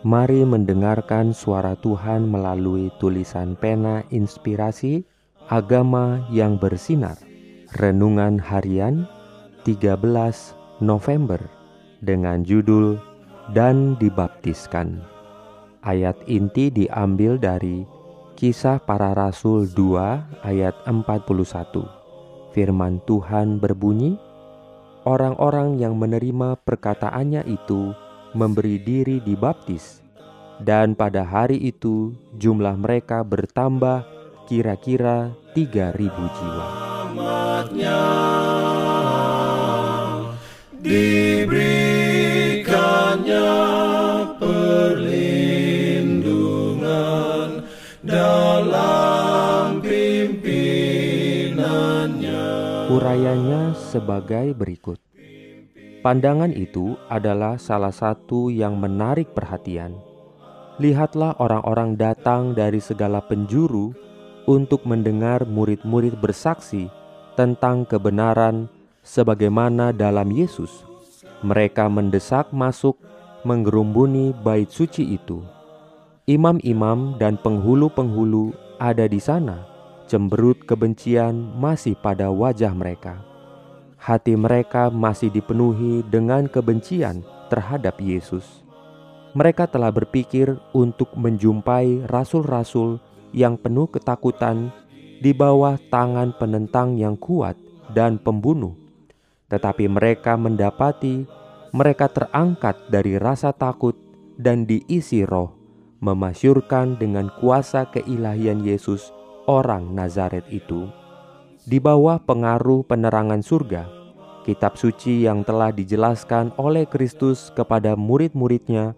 Mari mendengarkan suara Tuhan melalui tulisan pena inspirasi agama yang bersinar. Renungan harian 13 November dengan judul Dan Dibaptiskan. Ayat inti diambil dari Kisah Para Rasul 2 ayat 41. Firman Tuhan berbunyi, Orang-orang yang menerima perkataannya itu memberi diri dibaptis, dan pada hari itu jumlah mereka bertambah kira-kira 3.000 jiwa. Diberikannya perlindungan dalam pimpinannya. Urayanya sebagai berikut. Pandangan itu adalah salah satu yang menarik perhatian. Lihatlah orang-orang datang dari segala penjuru untuk mendengar murid-murid bersaksi tentang kebenaran sebagaimana dalam Yesus. Mereka mendesak masuk menggerumbuni bait suci itu. Imam-imam dan penghulu-penghulu ada di sana. Cemberut kebencian masih pada wajah mereka hati mereka masih dipenuhi dengan kebencian terhadap Yesus. Mereka telah berpikir untuk menjumpai rasul-rasul yang penuh ketakutan di bawah tangan penentang yang kuat dan pembunuh, tetapi mereka mendapati mereka terangkat dari rasa takut dan diisi roh, memasyurkan dengan kuasa keilahian Yesus, orang Nazaret itu di bawah pengaruh penerangan surga, kitab suci yang telah dijelaskan oleh Kristus kepada murid-muridnya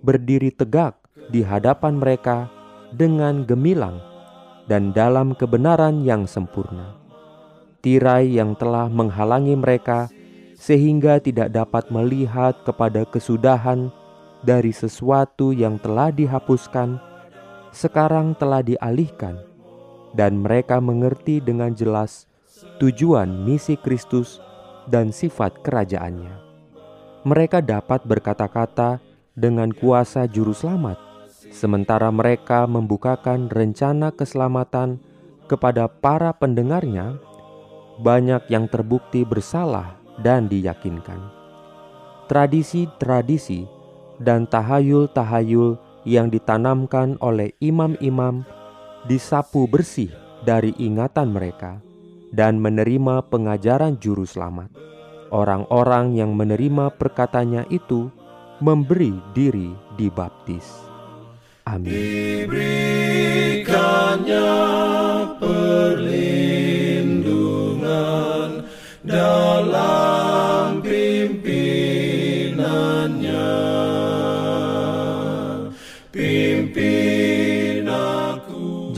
berdiri tegak di hadapan mereka dengan gemilang dan dalam kebenaran yang sempurna. Tirai yang telah menghalangi mereka sehingga tidak dapat melihat kepada kesudahan dari sesuatu yang telah dihapuskan, sekarang telah dialihkan dan mereka mengerti dengan jelas tujuan misi Kristus dan sifat kerajaannya. Mereka dapat berkata-kata dengan kuasa juru selamat, sementara mereka membukakan rencana keselamatan kepada para pendengarnya, banyak yang terbukti bersalah dan diyakinkan. Tradisi-tradisi dan tahayul-tahayul yang ditanamkan oleh imam-imam disapu bersih dari ingatan mereka dan menerima pengajaran juru selamat. Orang-orang yang menerima perkatanya itu memberi diri dibaptis. Amin.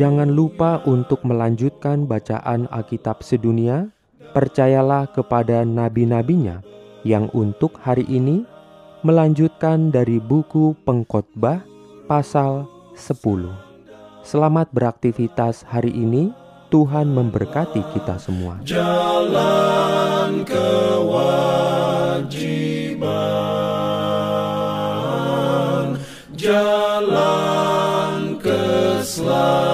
Jangan lupa untuk melanjutkan bacaan Alkitab sedunia. Percayalah kepada nabi-nabinya yang untuk hari ini melanjutkan dari buku Pengkhotbah pasal 10. Selamat beraktivitas hari ini. Tuhan memberkati kita semua. Jalan kewajiban, jalan keselamatan.